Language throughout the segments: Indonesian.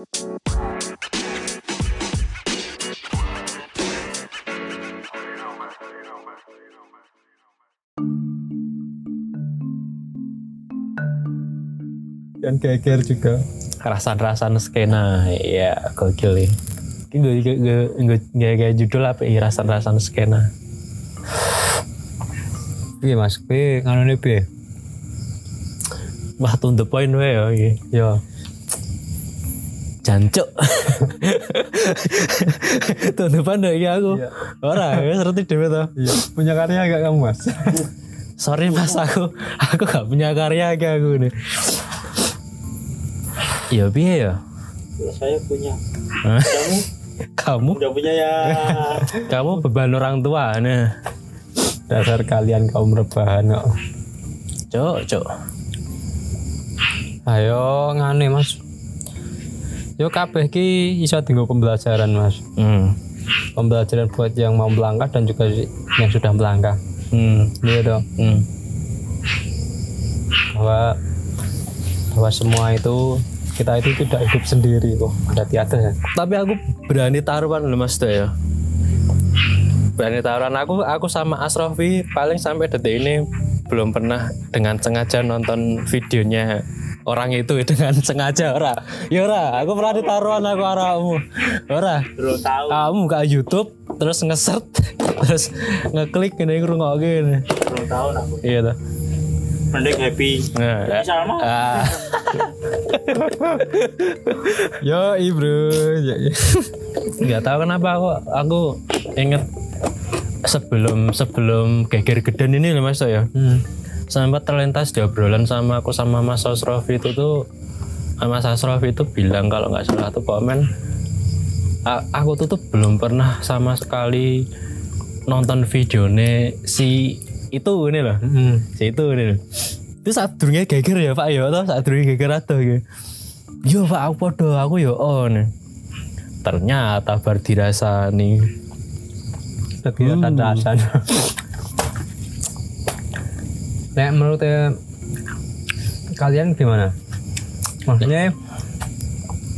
dan geger juga Rasan-rasan skena. Iya, gokil. Ini gue gue gue gue kayak judul apa ya rasan-rasan skena. Piye Mas piye nganune piye Wah, to the point wae ya iki. Ya Jancuk. Tuh depan deh aku. Ora, wis ngerti dhewe to. iya punya karya gak kamu Mas Sorry mas aku aku gak punya karya kayak aku nih. Ya piye ya? Saya punya. Kamu Kamu udah punya ya. kamu beban orang tua nah. dasar kalian kaum rebahan kok Cok, cok. ayo ngane Mas yo kabeh ki iso dienggo pembelajaran Mas Hmm. pembelajaran buat yang mau melangkah dan juga yang sudah melangkah Hmm. iya dong Hmm. bahwa bahwa semua itu kita itu tidak hidup sendiri kok ada tiada Tapi aku berani taruhan loh mas tuh ya. Berani taruhan aku aku sama Asrofi paling sampai detik ini belum pernah dengan sengaja nonton videonya orang itu dengan sengaja ora ya ora aku pernah ditaruhan aku aramu ora tahu. kamu buka YouTube terus ngeset terus ngeklik gini ngerungok gini Belum tahu aku. iya tuh Mending happy. nah, Happy sama. ah. yo bro ya, ya. nggak tahu kenapa aku aku inget sebelum sebelum geger geden ini loh mas ya Hmm. Sempat terlintas di obrolan sama aku sama Mas Asrofi itu tuh Mas Asrofi itu bilang kalau nggak salah tuh komen "A- aku tuh tuh belum pernah sama sekali nonton videonya si itu ini loh. Hmm. si itu ini loh. Itu saat durungnya geger ya pak ya? Atau saat durungnya geger atau gitu yo pak aku podo aku yo on. Ternyata bar dirasani Tapi ada dasar. Nek menurut eh, kalian gimana? Maksudnya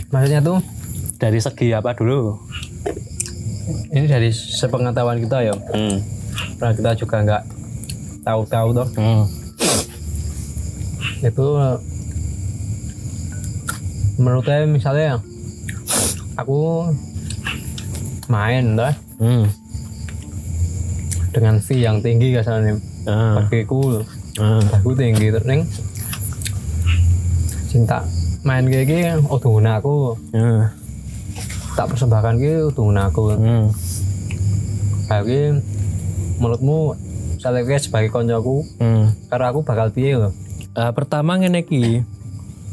maksudnya tuh dari segi apa dulu ini dari sepengetahuan kita ya. hmm. Karena kita juga nggak tahu-tahu toh. Hmm. Itu menurut saya misalnya aku main toh Hmm. dengan fee yang tinggi kasarnya Ah. pagiku Ah. aku tinggi terus ning cinta main kayak gini udah aku Ah. tak persembahkan gitu udah aku Hmm. kayak gini menurutmu kayak sebagai koncoku Hmm. karena aku bakal piye loh Ah, pertama ngene iki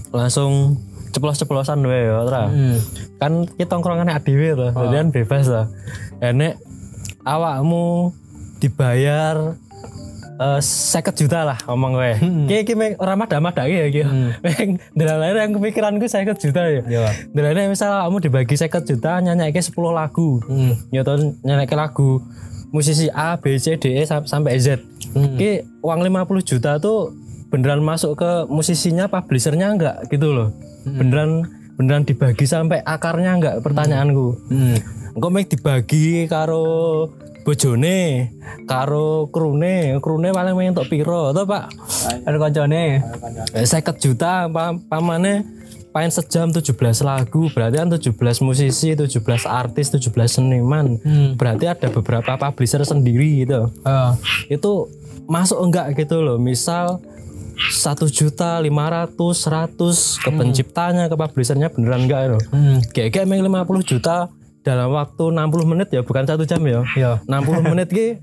langsung ceplos-ceplosan wae ya, Tra. hmm. Kan kita tongkrongannya adewe to, jadi kan bebas lah. Enek awakmu dibayar eh seket juta lah ngomong gue. Ki ki meng ora madak-madake ya ki. Meng dalan yang kepikiranku seket juta ya. ya Dalan misal kamu dibagi seket juta nyanyikke 10 lagu. hmm. Ya toh nyanyikke lagu musisi A, B, C, D, E sam- sampai Z. Hmm. Ki uang 50 juta tuh beneran masuk ke musisinya, publishernya enggak gitu loh. Beneran beneran dibagi sampai akarnya enggak pertanyaanku. Hmm. Engko mek dibagi karo bojone, karo krune, krune paling main untuk piro to, Pak? ada koncone Eh, 50 juta pa- pamane main sejam 17 lagu, berarti kan 17 musisi, 17 artis, 17 seniman. Hmm. Berarti ada beberapa publisher sendiri gitu. Ah. Itu masuk enggak gitu loh. Misal satu juta lima ratus seratus ke penciptanya ke publishernya beneran enggak loh Hmm. kayak kayak emang 50 juta dalam waktu 60 menit ya bukan satu jam ya. Ya 60 menit ki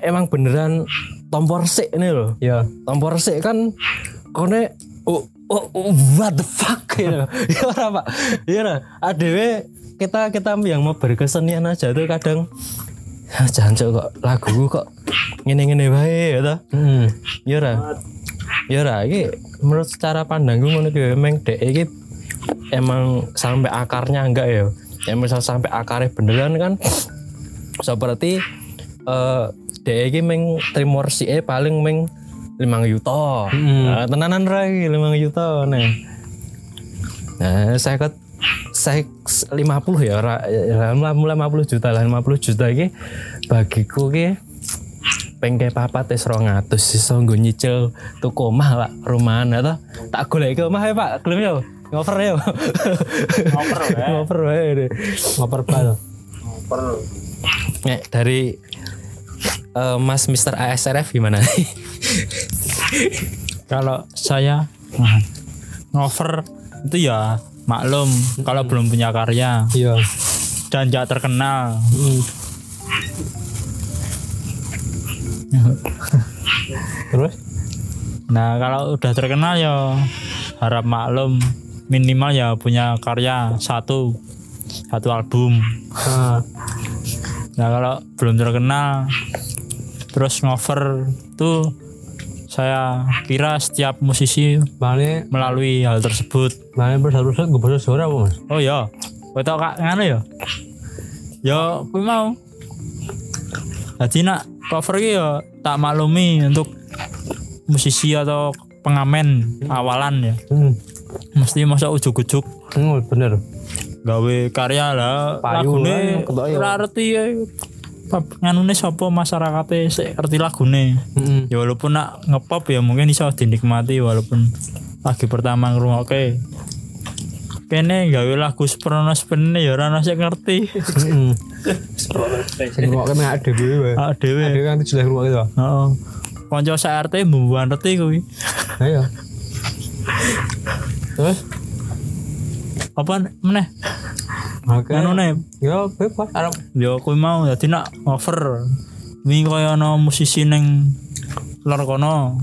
emang beneran tombor sik ini loh ya tombor sik kan kone oh, oh, oh, what the fuck? Gitu ya ora pak? Ya ora adewe kita kita yang mau berkesenian aja tuh kadang "Ah, jancuk kok lagu kok ngene-ngene wae ya toh. Hmm. ya ora? Ya ora? Iki menurut secara pandangku ngono ki emang dek iki emang sampai akarnya enggak ya ya misal sampai akarnya beneran kan. Seperti eh dek iki meng trimor si e paling meng limang yuta. Hmm. nah, tenanan rai limang yuta nih. Nah saya saya 50 ya ya, mulai 50 juta lah 50 juta iki bagiku ki pengke papat wis 200 iso nggo nyicil tuku omah lah rumahan atau tak golek ke omah ya Pak gelem yo ngoper yo Ngoper wae. ngoper deh. ngoper bal Ngoper. Nek dari eh, Mas Mr. ASRF gimana? Kalau saya nah, ngover itu ya maklum kalau belum punya karya iya dan nggak terkenal. Hmm. terus Nah kalau udah terkenal ya harap maklum minimal ya punya karya satu satu album. nah, Nah kalau belum terkenal terus ngover tuh saya kira setiap musisi melalui hal tersebut. mana bersatu-satu gue bahasa suara apa mas Oh ya, kowe tau kak ngono ya? Ya, kowe mau. Jadi nak cover ya tak maklumi untuk musisi atau pengamen awalan ya. hmm. Mesti masa ujuk-ujuk Hmm, bener gawe karya lah Payu lagune lah, ketok ya. Nganune sapa masyarakate sik ngerti lagune. hmm. Ya walaupun nak ngepop ya mungkin iso dinikmati walaupun lagi pertama ngrungokke. Kene gawe lagu seprono sepene ya ora ono sing ngerti. hmm. sing kena ada dhewe wae Awak dhewe. ada kan jelas rumah itu Heeh. Kanca sak RT mbuan ngerti kuwi. ayo terus Apa meneh? oke. Anune ya bebas arep. Ya kuwi mau dadi nak cover. Wingi kaya ana musisi ning lor kono.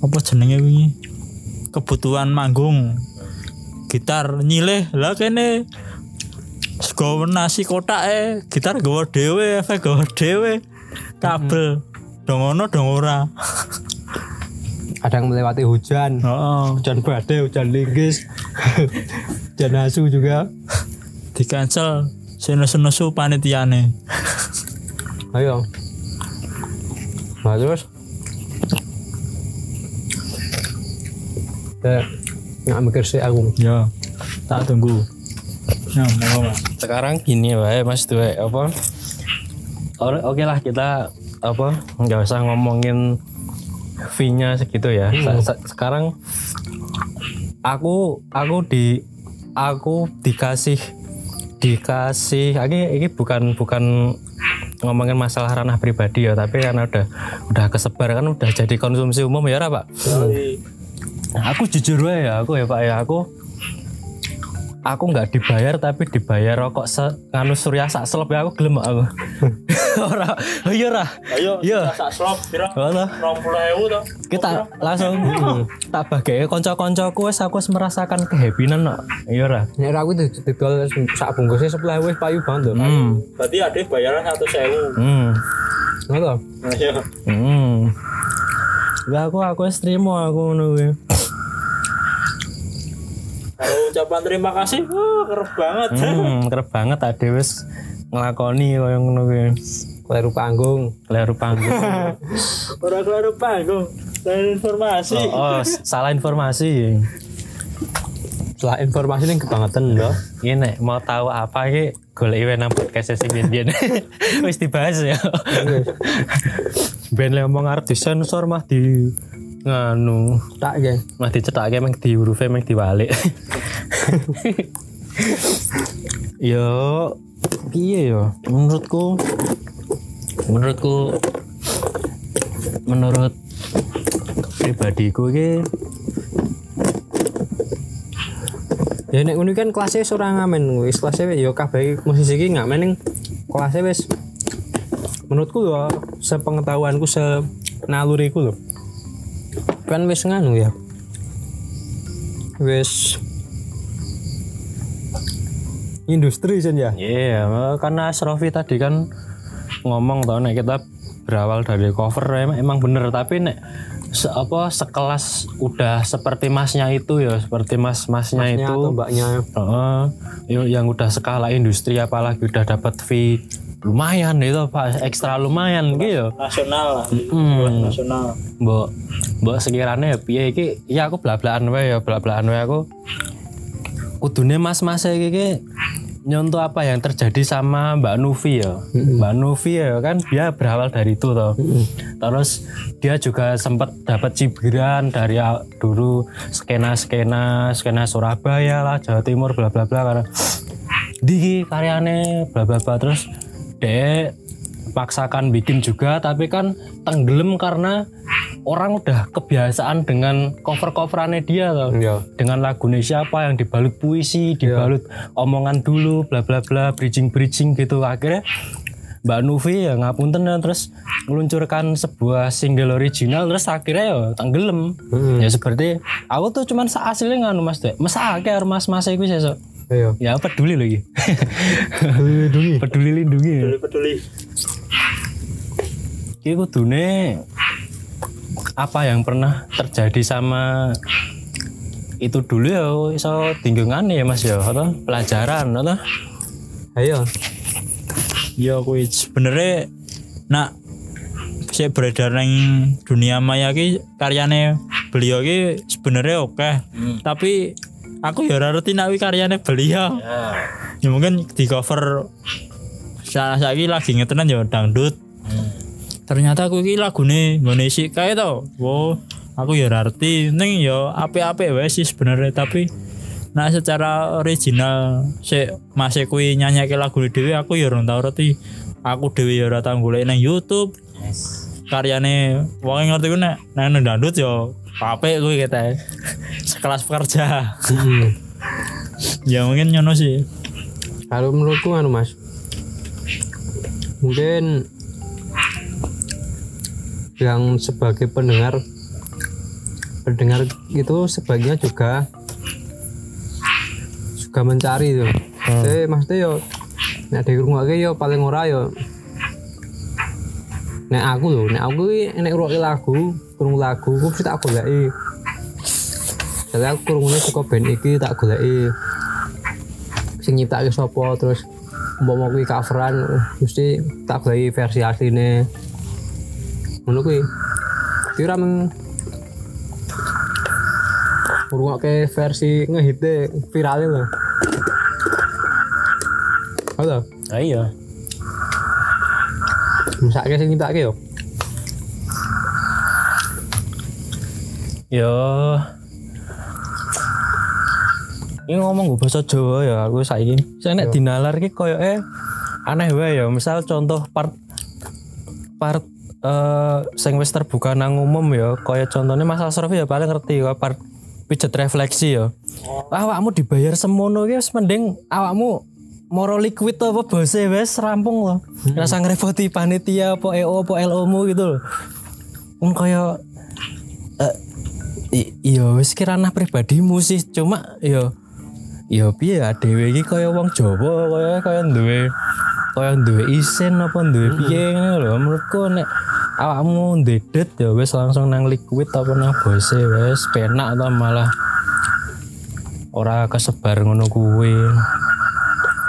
Apa jenenge wingi? Kebutuhan manggung. Gitar nyilih. Lah kene Sego nasi kotak eh gitar gawa dhewe efek gawa dhewe. Kabel. Dong ono dong ora kadang melewati hujan. Heeh. Hujan badai hujan linggis. Hujan asu juga. Di cancel senesu-nesu panitiane. Ayo. Nah terus? Ya nggak mikir sih aku. Ya tak tunggu. Ya mau. Sekarang gini wae Mas Dwe apa? Oke lah kita apa? Nggak usah ngomongin fee-nya segitu ya. Sa- sa- sekarang aku aku di aku dikasih dikasih ini ini bukan bukan ngomongin masalah ranah pribadi ya tapi karena udah udah kesebar kan udah jadi konsumsi umum ya pak? Nah, aku jujur ya aku ya pak ya aku aku nggak dibayar tapi dibayar rokok se nganu surya sak selop ya aku gelem aku ora oh iya ora Ayo, Iya. sak slop pira? Ngono. 20.000 to. kita langsung tak bagi konco-koncoku wis aku wis merasakan kehappiness no iya ora Nek aku itu didol sak bungkusnya sebelah wis payu banget lho. hmm Berarti ada bayaran 100.000. hmm Ngono. Ayo. hmm Lah aku aku trimo aku ngono kuwi. Kalau ucapan terima kasih, wah keren banget. Hmm, kerep banget ade wis nglakoni koyo ngono kuwi. Kleru panggung. Leru panggung. Ora kelar panggung. Dan informasi. Oh, oh, salah informasi. Setelah informasi ini kebangetan lho. Ini nek mau tahu apa iki golek iwe nang podcast sing biyen Wis dibahas ya. Ben le ngomong arep disensor mah di nganu Tak ya. mah dicethake meng di huruf meng diwalik. yo piye yo menurutku menurutku menurut pribadiku iki Ya nek ngono kan kelasnya ora ngamen wis kelasnya ya kabeh musisi iki ngamen ning kelasnya wis menurutku lho sepengetahuanku se naluriku lho kan wis nganu ya? Wis. Industri sen ya? Iya, karena Asrofi tadi kan ngomong tau nek kita berawal dari cover emang, emang bener. Tapi nek se apa sekelas udah seperti masnya itu ya seperti mas masnya Masnya itu. atau mbaknya? Yo- yang udah skala industri apalagi udah dapat fee lumayan itu pak ekstra lumayan gitu Nasional lah. Hmm. Nasional. mbok mbok sekiranya ya piye iki ya aku belak-belakan wae ya belak-belakan wae aku kudune mas-mas iki iki nyontoh apa yang terjadi sama Mbak Nuvi ya. Mbak Nuvi ya kan dia berawal dari itu toh. Terus dia juga sempat dapat cibiran dari dulu skena-skena skena Surabaya lah, Jawa Timur bla bla bla karena di karyane bla bla bla terus dek paksakan bikin juga tapi kan tenggelam karena orang udah kebiasaan dengan cover-coverannya dia loh Iya. dengan lagunya siapa yang dibalut puisi dibalut omongan dulu bla bla bla bridging bridging gitu. Akhirnya Mbak Nuvi ya ngapunten ya, terus meluncurkan sebuah single original terus akhirnya ya tenggelam. Ya seperti aku tuh cuman seaslinya nganu mas dek. Masa akeh mas mas iku sesuk Ayo. ya peduli lagi peduli lindungi. Peduli lindungi. Peduli peduli. Iki kudune apa yang pernah terjadi sama itu dulu ya iso tinggungan ya mas ya atau pelajaran atau Ayo. ya kuwi sebenarnya nak saya beredar nang dunia maya ki karyane beliau ki sebenarnya oke tapi aku ya ora nak kuwi karyane beliau. Ya. Mungkin di cover salah saiki lagi ngetenan ya dangdut. Ternyata aku ki lagune ngene sih kae to. Wow aku ya ora ngerti. Ning ya apik-apik wae sih sebenarnya tapi nah secara original si masih kuwi nyanyake lagu dhewe aku ya ora tau ngerti. Aku dhewe ya ora tau golek nang YouTube. Karyane wong ngerti ku nek nang nang dangdut ya apik kuwi kata. Sekelas pekerja. Mm-mm. ya mungkin ngono sih. Kalau menurutku anu mas, mungkin yang sebagai pendengar pendengar itu sebagian juga juga mencari tuh. Jadi maksudnya yo nek di rumah yo paling ora yo nek aku loh, nek aku nek ngrungokke lagu, krungu lagu, aku mesti tak goleki. Jadi aku krungune saka band iki tak goleki. Sing nyiptake sapa terus umpama kuwi coveran mesti tak gawe versi asline. Ngono kuwi. Kira meng ngrungokke versi ngehite viral lho. Halo, ah misake sing nyiptake yo. yo. Ini ngomong gue bahasa Jawa ya aku saiki. Saya nek dinalar ki koyo eh aneh wae ya. Misal contoh part part eh sing wis terbuka nang umum ya. Kaya contohnya Mas Asraf ya paling ngerti ya part pijet refleksi ya. Awakmu dibayar semono ki wis mending awakmu moro liquid apa bose wes rampung loh. Rasa ngerepoti panitia apa EO apa LO mu gitu loh. Wong kaya eh, i- iya wis ki ranah pribadimu sih. Cuma ya ya piye ya dhewe iki kaya wong Jawa kaya kaya duwe kaya duwe isin apa duwe piye ngene lho. Menurutku nek awakmu ndedet ya wis langsung nang liquid apa nang bose wis penak to malah ora kesebar ngono kuwi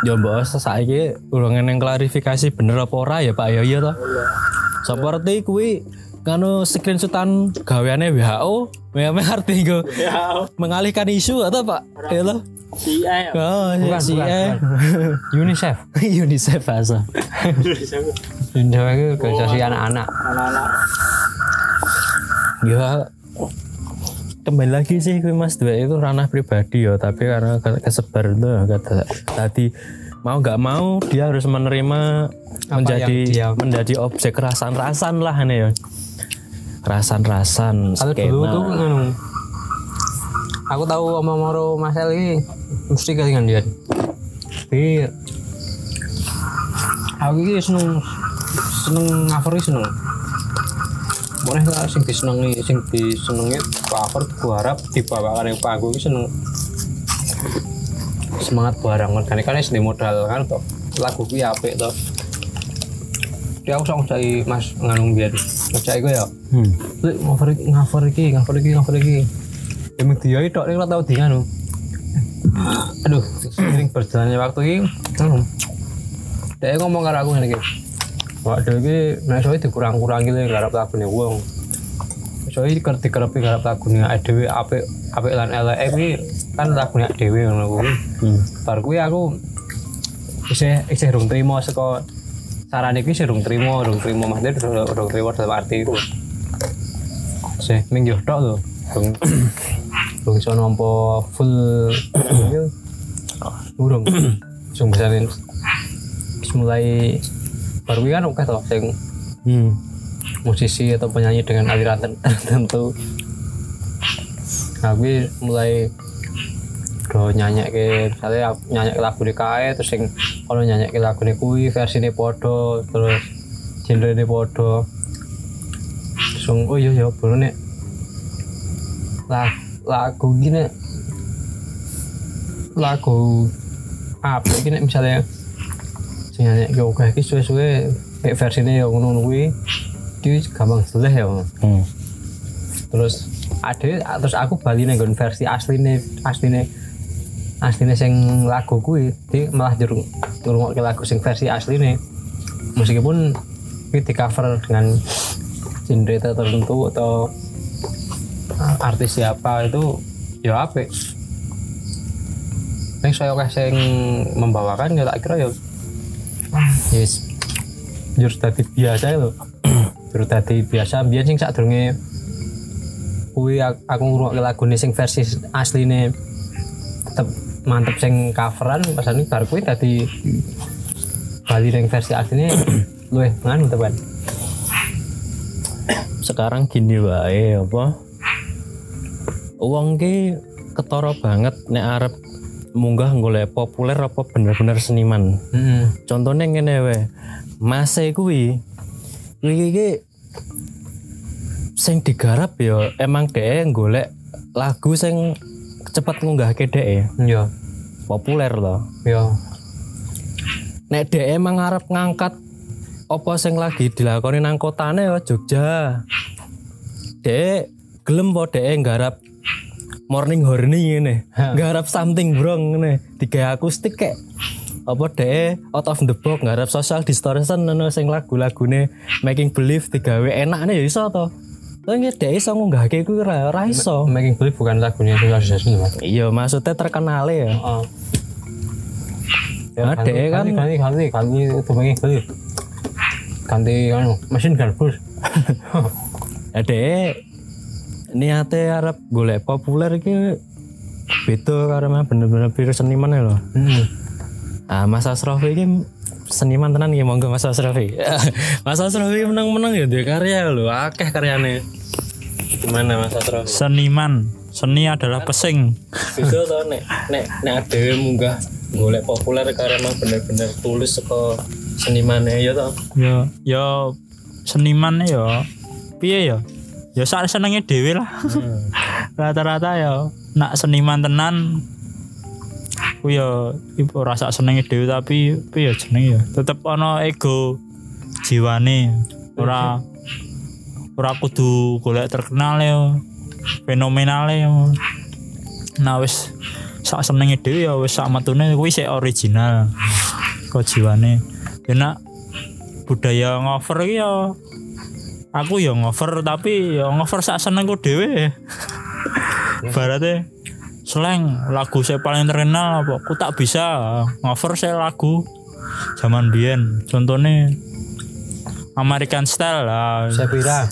ya mbok saiki urung neng klarifikasi bener apa ora ya Pak? Ya iya to seperti kuwi kanu screenshotan gaweane WHO memang arti go ya mengalihkan isu atau Pak? Ya lo si A. Ya oh Bukan, si bukan, UNICEF. UNICEF asa UNICEF. Itu organisasi anak-anak. anak-anak. Ya kembali lagi sih kuwi Mas Dua itu ranah pribadi ya tapi karena ke- kesebar itu ya, kata tadi mau nggak mau dia harus menerima menjadi yang dia- menjadi objek rasan-rasan lah ini ya rasan-rasan Kalau dulu tuh anu, aku tahu sama Moro Mas El ini mesti kelingan dia. Tapi aku ini seneng seneng ini seneng. Boleh lah sing disenengi sing disenengi cover ku harap dibawakan yang panggung ini seneng semangat barang kan kan SD modal kan toh lagu kuwi apik toh dia aku sama cari mas nganung biar ngecek gue ya hmm. Lek ngover iki, ngover iki, ngover iki, ngover iki. Emang dia itu ora tau di anu. Aduh, sering berjalannya waktu iki anu. Dia ngomong karo aku ngene iki. Wah, dhewe iki nek soe dikurang-kurangi lho garap lagune wong. Soe iki kerti kerepi garap lagune dhewe apik apik lan elek kuwi kan lagu nek dhewe ngono kuwi Hmm. bar kuwi aku isih isih rung trimo saka sarane kuwi isih rung trimo rung trimo maksudnya rung trimo dalam arti iku sih minggu tok lho rung rung iso nampa full yo urung sing bisa nih mulai baru kan oke toh sing Hmm. musisi atau penyanyi dengan aliran ter- tertentu nah gue mulai do nyanyi ke misalnya nyanyi ke lagu kae terus sing kalau nyanyi ke lagu kuwi versi ini podo terus genre ini podo terus yang, oh iya iya baru nih lagu, lagu gini lagu apa gini misalnya sing nyanyi ke oke iki suwe-suwe kayak versi ini yang ngono kuwi iki gampang seleh ya Hmm. terus ada terus aku bali nang versi asline asline asline sing lagu kuwi di malah jero ngrungokke lagu sing versi asline. Meskipun kuwi di cover dengan genre tertentu atau uh, artis siapa itu ya apik. Nek saya sing membawakan ya tak kira ya yes. Jurus tadi biasa lho jurus tadi biasa biar sing sadurunge kuwi ak- aku ngrungokke lagune sing versi asline tetep mantep sing coveran pasane bar kuwi dadi bali ning versi asline luwih nganu teman sekarang gini wae apa? Uang ki ketara banget nek arep munggah golek populer apa bener-bener seniman. Heeh contohnya ngene wae mase kuwi iki sing digarap ya emang dhek golek lagu sing cepet ngunggahke dhek yo populer loh. Yo nek dhek emang arep ngangkat apa sing lagi dilakoni nang kotane ya Jogja. Dek gelem po dek nggarap morning horny ngene. Nggarap something wrong ngene. Digawe akustik kek apa dek out of the box nggarap social distortion ngono sing lagu-lagune making believe digawe enakne ya iso to. Tapi dek iso ngunggahke kuwi ora ora iso. making believe bukan lagunya Social Distortion mas Iya maksudnya terkenal ya. oh ganti, dhek kan- ganti ganti ganti itu making believe ganti anu mesin garbus Ya dek niate arep golek populer iki beda karo mah bener-bener piro seniman ya lho. heeh Ah Mas Asrofi iki seniman tenan ya monggo Mas Asrofi. Mas Asrofi menang-menang ya dia karya lho, akeh karyane. Gimana Mas Asrofi? Seniman, seni adalah pesing. Bisa to nek nek nek dhewe munggah golek populer karya emang bener-bener tulus saka senimane ya to. Ya, ya seniman ya piye ya? Ya sak senenge dhewe lah. Rata-rata ya nak seniman tenan ku ya ibu rasa senenge dhewe tapi piye ya jenenge ya. Tetep ana ego jiwane. Ora ora kudu golek terkenal ya fenomenal ya. Nah wis sak senenge dhewe ya wis sak metune kuwi sik original. Kok jiwane? Ya nak budaya ngover ya aku ya ngover tapi ya ngover sak senengku dhewe. Baratnya slang lagu saya paling terkenal apa? Aku tak bisa ngover saya lagu zaman biyen. Contohnya American style lah. Saya kira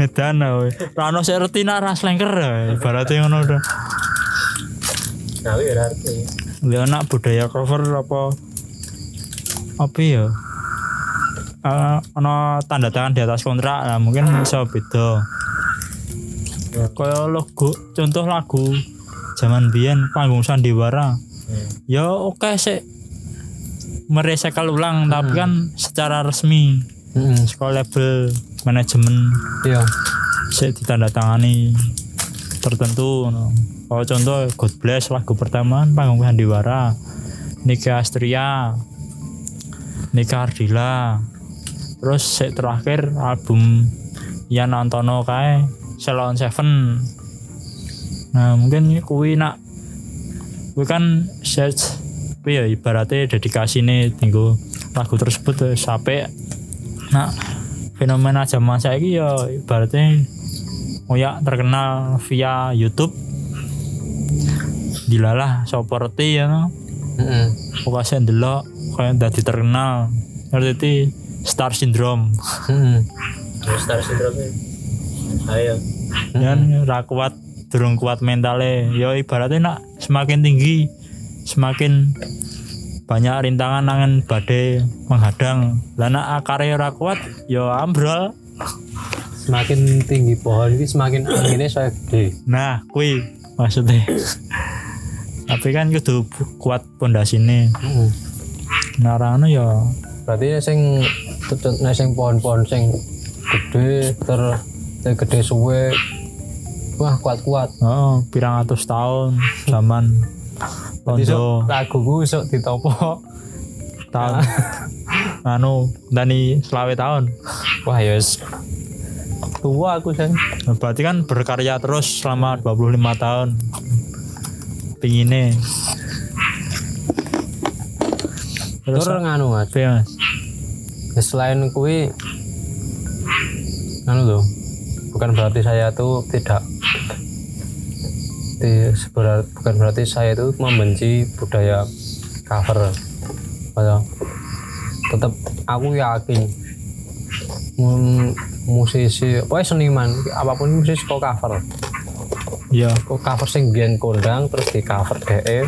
edan lah we. Rano saya reti nak ras lengker ibaratnya ngono udah Nah, ya arti. Dia anak budaya cover apa? Apa ya Eh, ana tanda tangan di atas kontrak lah mungkin bisa beda. Kaya logo contoh lagu zaman biyen panggung sandiwara. Ya oke sih. Merecycle ulang tapi kan secara resmi. Heeh sekolah label manajemen. Iya. Sih ditandatangani. Tertentu no. kalau contoh God Bless lagu pertama panggung sandiwara. Nika Astria. Nika Ardila terus sik terakhir album Yan Antono kae Salon Seven. Nah mungkin kuwi nak kuwi kan search apa ya ibaratnya dedikasi nih tinggal lagu tersebut sampai nah fenomena zaman saya ya ibaratnya oh ya terkenal via YouTube. Dilalah seperti ya no. Heeh. pokoknya ndelok kayak dadi terkenal. Ngerti star syndrome. Heeh. Star syndrome ayo. Kan ra kuat durung kuat mentalnya ya ibaratnya nak semakin tinggi semakin banyak rintangan nangen badai menghadang. Lah nak akarnya ra kuat ya ambrol. Semakin tinggi pohon ini semakin anginnya saya gede. nah kui maksudnya. Tapi kan kudu kuat pondasine Heeh. narano ya. Berarti sing nek sing pohon-pohon sing gede ter ter gede suwe wah kuat-kuat. oh pirang atus tahun zaman Londo laguku sok ditopo. tahun anu dani selawe tahun Wah yes. Tua aku. Nah, berarti kan berkarya terus selama 25 tahun pinginnya terus Terus nganu mas. ya, mas Ya, selain kui anu loh bukan berarti saya tuh tidak di, sebenar- bukan berarti saya itu membenci budaya cover Padahal tetap aku yakin mu- musisi pokoknya seniman apa pun musisi kok cover iya. Kok cover sing biyen kondang terus di cover DE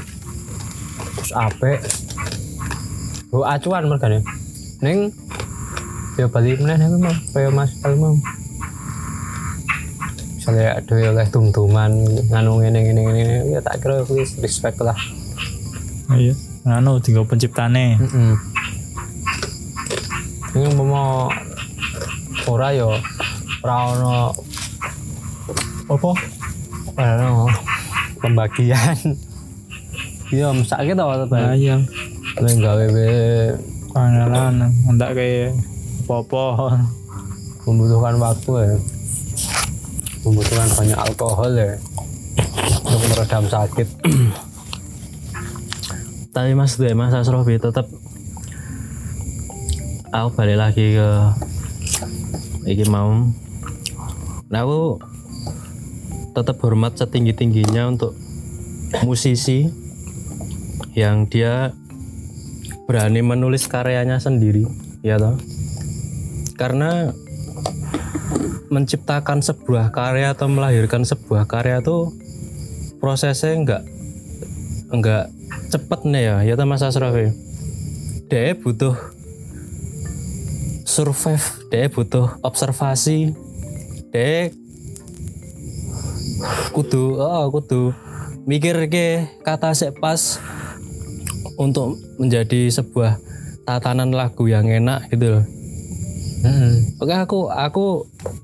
terus apik. Oh acuan mergane. Ning ya balik meneh ning mau kaya Mas mau misalnya ada oleh tum-tuman nganu ngene ngene ngene ya tak kira kuwi respect lah. Iya. Anu tinggal penciptane. Heeh ini mau ora yo ora ono apa? Ora pembagian. Iya mesake to nah, Bang iya. Lain gawe we kangelan enggak kayak popo membutuhkan waktu ya. Membutuhkan banyak alkohol ya. Untuk meredam sakit. tapi mas tuh mas Asrofi tetap aku balik lagi ke iki mau nah aku tetap hormat setinggi tingginya untuk musisi yang dia berani menulis karyanya sendiri ya toh karena menciptakan sebuah karya atau melahirkan sebuah karya tuh prosesnya enggak enggak cepet nih ya ya Mas Asrafi dia butuh survive dia butuh observasi dia kudu oh kudu mikir ke kata sek pas untuk menjadi sebuah tatanan lagu yang enak gitu loh Heeh. Oke aku aku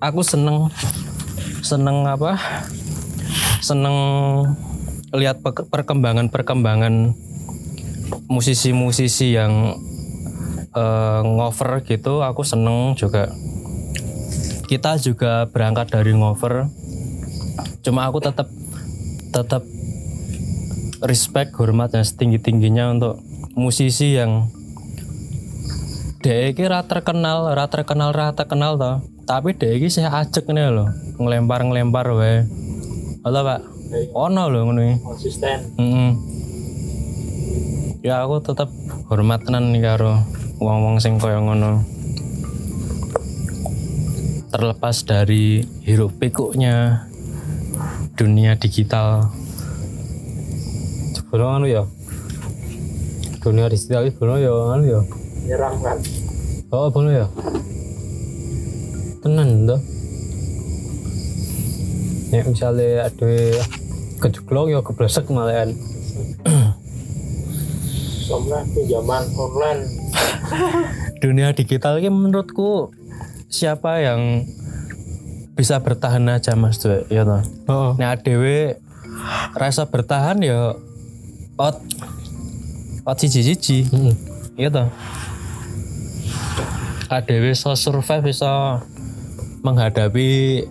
aku seneng seneng apa seneng lihat pe- perkembangan-perkembangan musisi-musisi yang eh, ngover gitu aku seneng juga kita juga berangkat dari ngover cuma aku tetap tetap respect hormat yang setinggi tingginya untuk musisi yang dia iki ra terkenal, ra terkenal, ra terkenal toh. Tapi iki saya ajek nih loh, ngelempar-ngelempar wae. Halo Pak. Ono loh ngono iki. konsisten Mm-mm. Ya aku tetap hormat tenan nih karo wong-wong sing kaya ngono. Terlepas dari hiruk pikuknya dunia digital. Sebelum anu ya. Dunia digital iki ya anu ya. Nyerang kan Oh, belum ya. Tenan toh. Ya misalnya ada kejeglong ya keblesek malahan. soalnya pinjaman online dunia digital ini menurutku siapa yang bisa bertahan aja mas tuh ya toh Oh. nah dewe rasa bertahan ya out out siji siji Heeh. iya toh adewe bisa survive bisa menghadapi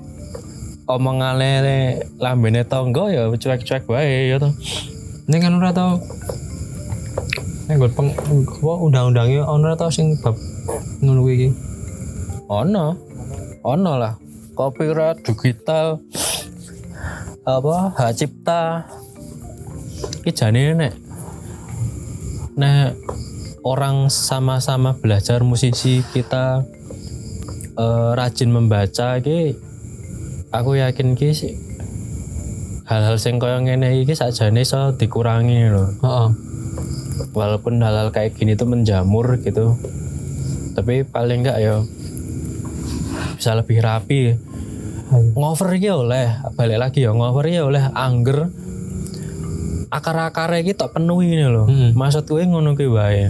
omongane lambene tonggo ya cuek-cuek wae ya toh Ini kan ora tau. Nggon peng apa undang-undangnya ono tau sing bab ngono iki. ono ono lah copyright digital apa hak cipta iki jane nek nek orang sama-sama belajar musisi kita eh, rajin membaca iki aku yakin ki hal-hal sing kaya ngene iki sakjane iso dikurangi loh Heeh. walaupun hal-hal kayak gini tuh menjamur gitu tapi paling enggak ya bisa lebih rapi. Ngover ya oleh balik lagi ya ngover ya oleh angger. Akar-akar iki tak penuhi ini loh Mm-mm. maksud gue ngono ki wae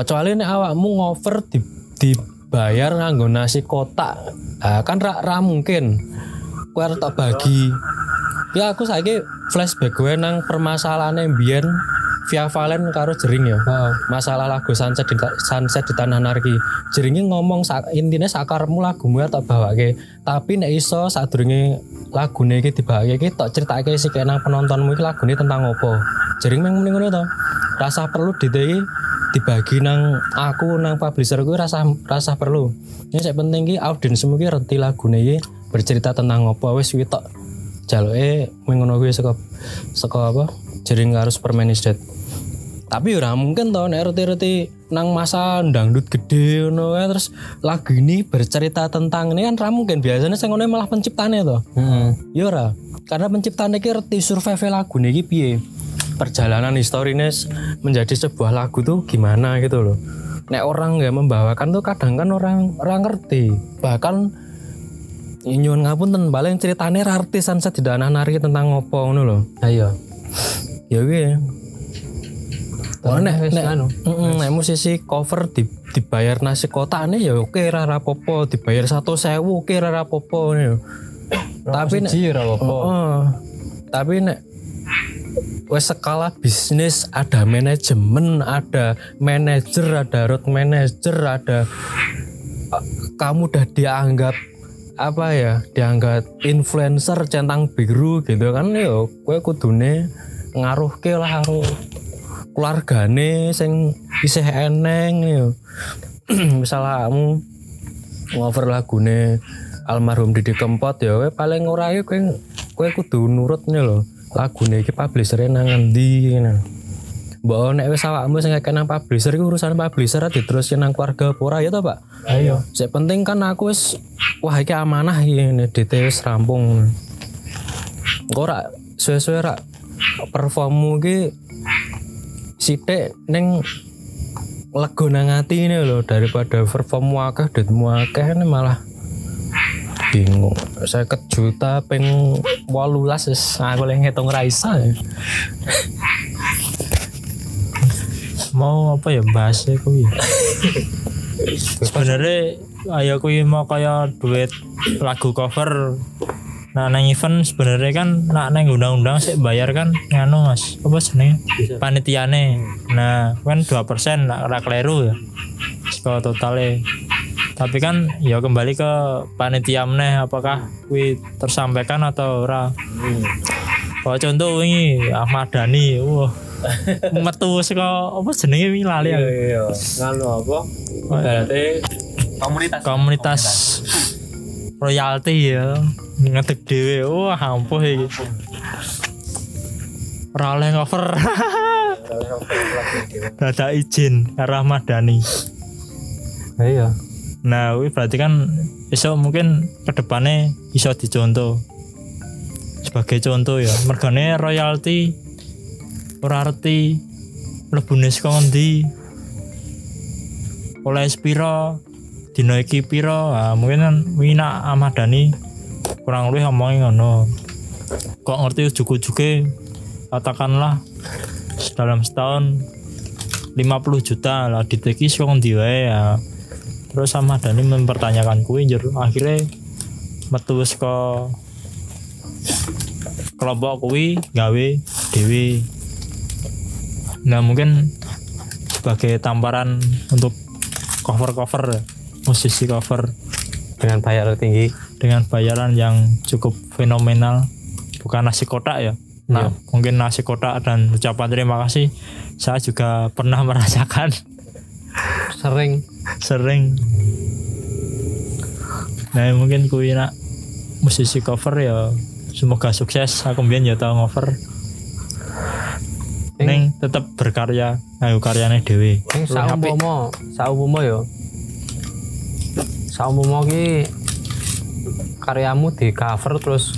kecuali nek awakmu ngover di, dibayar nganggo nasi kotak. Ah, kan ra, ra mungkin. Gue harus tak bagi. Ya aku saiki flashback gue nang permasalahan biyen via Valen karo jering ya. Heeh. masalah lagu sunset di, sunset di tanah narki. Jeringnya ngomong sak, intinya sakarmu lagumu ya tak bawa tapi nek iso saat lagu iki dibawake iki tak ceritake sih kayak nang penontonmu lagu tentang opo jering meng mending to? Rasa perlu dite dibagi nang aku nang publisher gue rasa rasa perlu. Ini saya penting ki audiens ki ngerti lagu iki bercerita tentang opo wis kuwi tok. Jaluke mengono kuwi saka saka apa jering harus permain is dead. Tapi ora mungkin tau nek reti-reti nang masa dangdut gede ngono kae terus lagu ini bercerita tentang ini kan ra mungkin. Biasanya sing ngono malah penciptane to. Heeh. ya ora. Karena penciptane iki reti survive lagu iki piye perjalanan historis menjadi sebuah lagu tuh gimana gitu loh. Nek orang nggak membawakan tuh kadang kan orang orang ngerti. Bahkan nyuwun ngapunten paling ceritanya ra artis sunset di danah nari tentang ngopo ngono lho. Ayo. ya gue Oh, nek, nek, anu. Nek musisi cover di, dibayar nasi kotaknya ya oke rara popo. Dibayar satu sewu oke rara popo. Nih tapi nek tapi nek wes skala bisnis ada manajemen ada manajer ada road manager ada kamu udah dianggap apa ya dianggap influencer centang biru gitu kan yo kue kudune ngaruh ke lah karo keluargane sing isih eneng yo misalnya kamu ngover lagune almarhum Didi Kempot ya kowe paling ora ya kowe kowe kudu nurutnya lho lagune iki publisher nang endi ngono Mbok nek wis awakmu sing ngekek nang publisher iku urusan publisher diteruske nang keluarga apa ora ya to, Pak? Ayo. Sing penting kan aku wis wah iki amanah iki DT wis rampung. Engko ora suwe-suwe rak performmu iki sithik ning lego nang ati ini lho daripada perform akeh duitmu akeh ini malah bingung. Saya juta peng 18 wis. Aku lagi ngitung ra iso. Ya. mau apa ya bahas kuwi sebenarnya ayo kuwi mau kaya duit lagu cover nah nang event sebenarnya kan nak nang undang-undang sih bayar kan nganu mas? Apa jenenge? Panitiane. Nah kan dua persen nak ora kleru ya. Saka totalnya tapi kan ya kembali ke panitia meneh apakah kuwi tersampaikan atau ora? Kalau contoh ini Ahmad Dhani wah metu saka apa jenenge wingi lali aku. Iya, nganu apa? Berarti komunitas. Komunitas royalti ya ngedek dhewe. Wah ampuh iki. Ora oleh cover dadak izin karo Ahmad Dhani. Ayo. Nah kuwi berarti kan iso mungkin ke depannya iso dicontoh. Sebagai contoh ya mergane royalti ora arti mlebune saka oleh spiro dino iki piro? Ah, mungkin kan wina Ahmad Dhani kurang lebih ngomongin ngono. Kok ngerti ujuk-ujuke? Katakanlah dalam setahun 50 juta lah diteki saka ngendi wae? Ya terus sama Dhani mempertanyakan kuwi njur akhirnya metu ke kelompok kuwi gawe dewi. Nah mungkin sebagai tamparan untuk cover-cover musisi cover Dengan bayar tinggi. dengan bayaran yang cukup fenomenal. Bukan nasi kotak ya. Nah. Mungkin nasi kotak dan ucapan terima kasih. Saya juga pernah merasakan Sering. sering. Nah mungkin kuwi nak musisi cover ya semoga sukses. Aku mbiyen ya tau cover tetap berkarya ayo karyane dhewe. Sing saumpama, saumpama yo. Saumpama ki karyamu di cover terus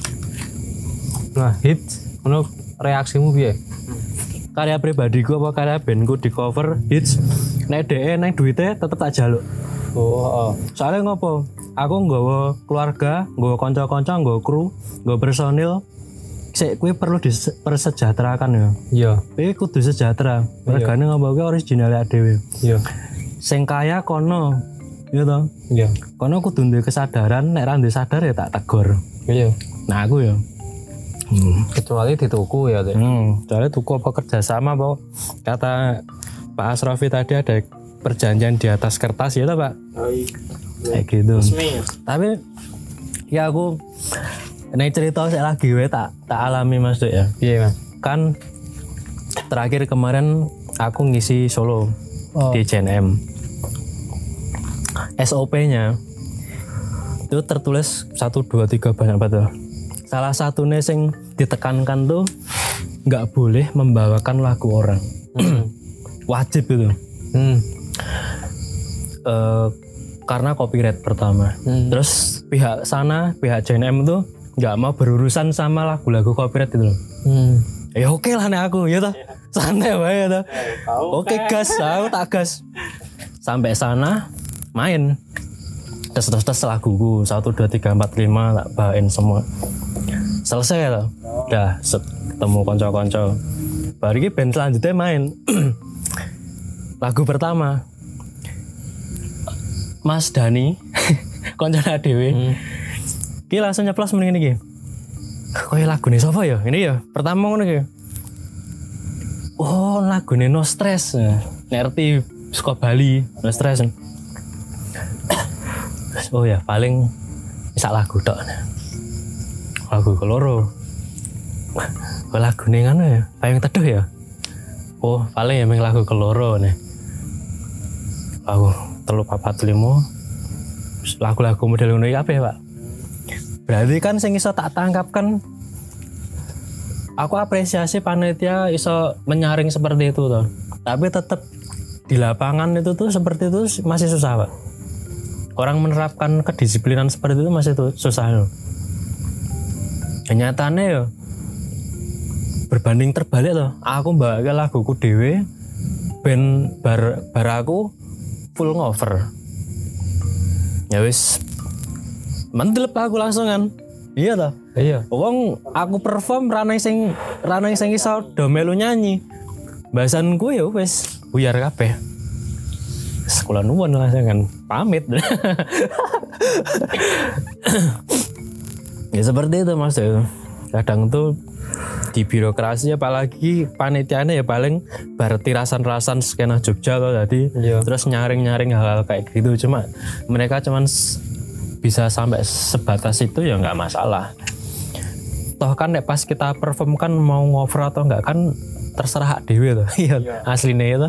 nah hit ngono reaksimu piye? karya pribadiku apa karya bandku di cover hits nek DE nek duitnya tetep tak jaluk. Oh, oh. soalnya ngopo? Aku nggawa keluarga nggawa konco-konco nggawa kru nggawa personil. Sik kuwi perlu dipersejahterakan ya. Iya, kuwi kudu sejahtera. Regane ngopo kuwi original dhewe. Iya. sing kaya kono. Ya toh Iya. kono kudu duwe kesadaran nek ra duwe sadar ya tak tegur. Iya. nah aku ya. Kecuali dituku ya, Dek. Hmm, soalnya tuku apa kerjasama apa? Kata Pak Asrofi tadi ada perjanjian di atas kertas ya Pak? Kayak gitu. Resmi. tapi ya aku nek cerita saya lagi we tak tak alami mas Duk, ya. Iya, Mas. kan terakhir kemarin aku ngisi solo Oh. di JNM SOP-nya itu tertulis 1, 2, 3 banyak banget salah satunya sing ditekankan tuh nggak boleh membawakan lagu orang wajib itu Hmm. Eh, karena copyright pertama. Hmm. terus pihak sana pihak JNM tuh nggak mau berurusan sama lagu-lagu copyright itu loh. Hmm. ya oke lah nih aku ya toh. Santai wae ya toh. Tahu. oke gas aku tak gas. Sampai sana main. Tes tes tes laguku. Satu dua tiga empat lima tak bawain semua. Selesai ya toh. Udah set, ketemu konco-konco. Baru ini band selanjutnya main lagu pertama. Mas Dani. Konco dewe Ki langsung nyeplos mending ini Kaya lagu nih siapa ya? Ini ya pertama ngono ki Oh lagu nih no stress. Ngerti suka Bali no stress. Oh ya paling bisa lagu tok. Lagu keloro lagu nih ngono ya? Payung teduh ya? Oh paling ya lagu keloro nih Lagu telu papat limo lagu-lagu model ngono apa ya pak? Berarti kan sing iso tak tangkap kan aku apresiasi panitia iso menyaring seperti itu tuh. Tapi tetap di lapangan itu tuh seperti itu masih susah pak. Orang menerapkan kedisiplinan seperti itu masih tuh susah loh. Kenyataannya ya berbanding terbalik loh. Aku mbak laguku dewe band bar, bar aku full ngover. Ya wis mendelep aku langsung kan. Iya toh. Iya. Wong aku perform ranai sing ranai sing iso do melu nyanyi. Bahasanku ya wis buyar kabeh. Sekolah nuwun langsung kan pamit. ya seperti itu mas ya. Kadang tuh di birokrasi apalagi panitianya ya paling bar tirasan-rasan skena Jogja loh tadi. Iya. terus nyaring-nyaring hal-hal kayak gitu. Cuma mereka cuman bisa sampai sebatas itu ya nggak masalah. Toh kan nek pas kita perform kan mau ngover atau enggak kan terserah hak dewe tuh iya. Aslinya itu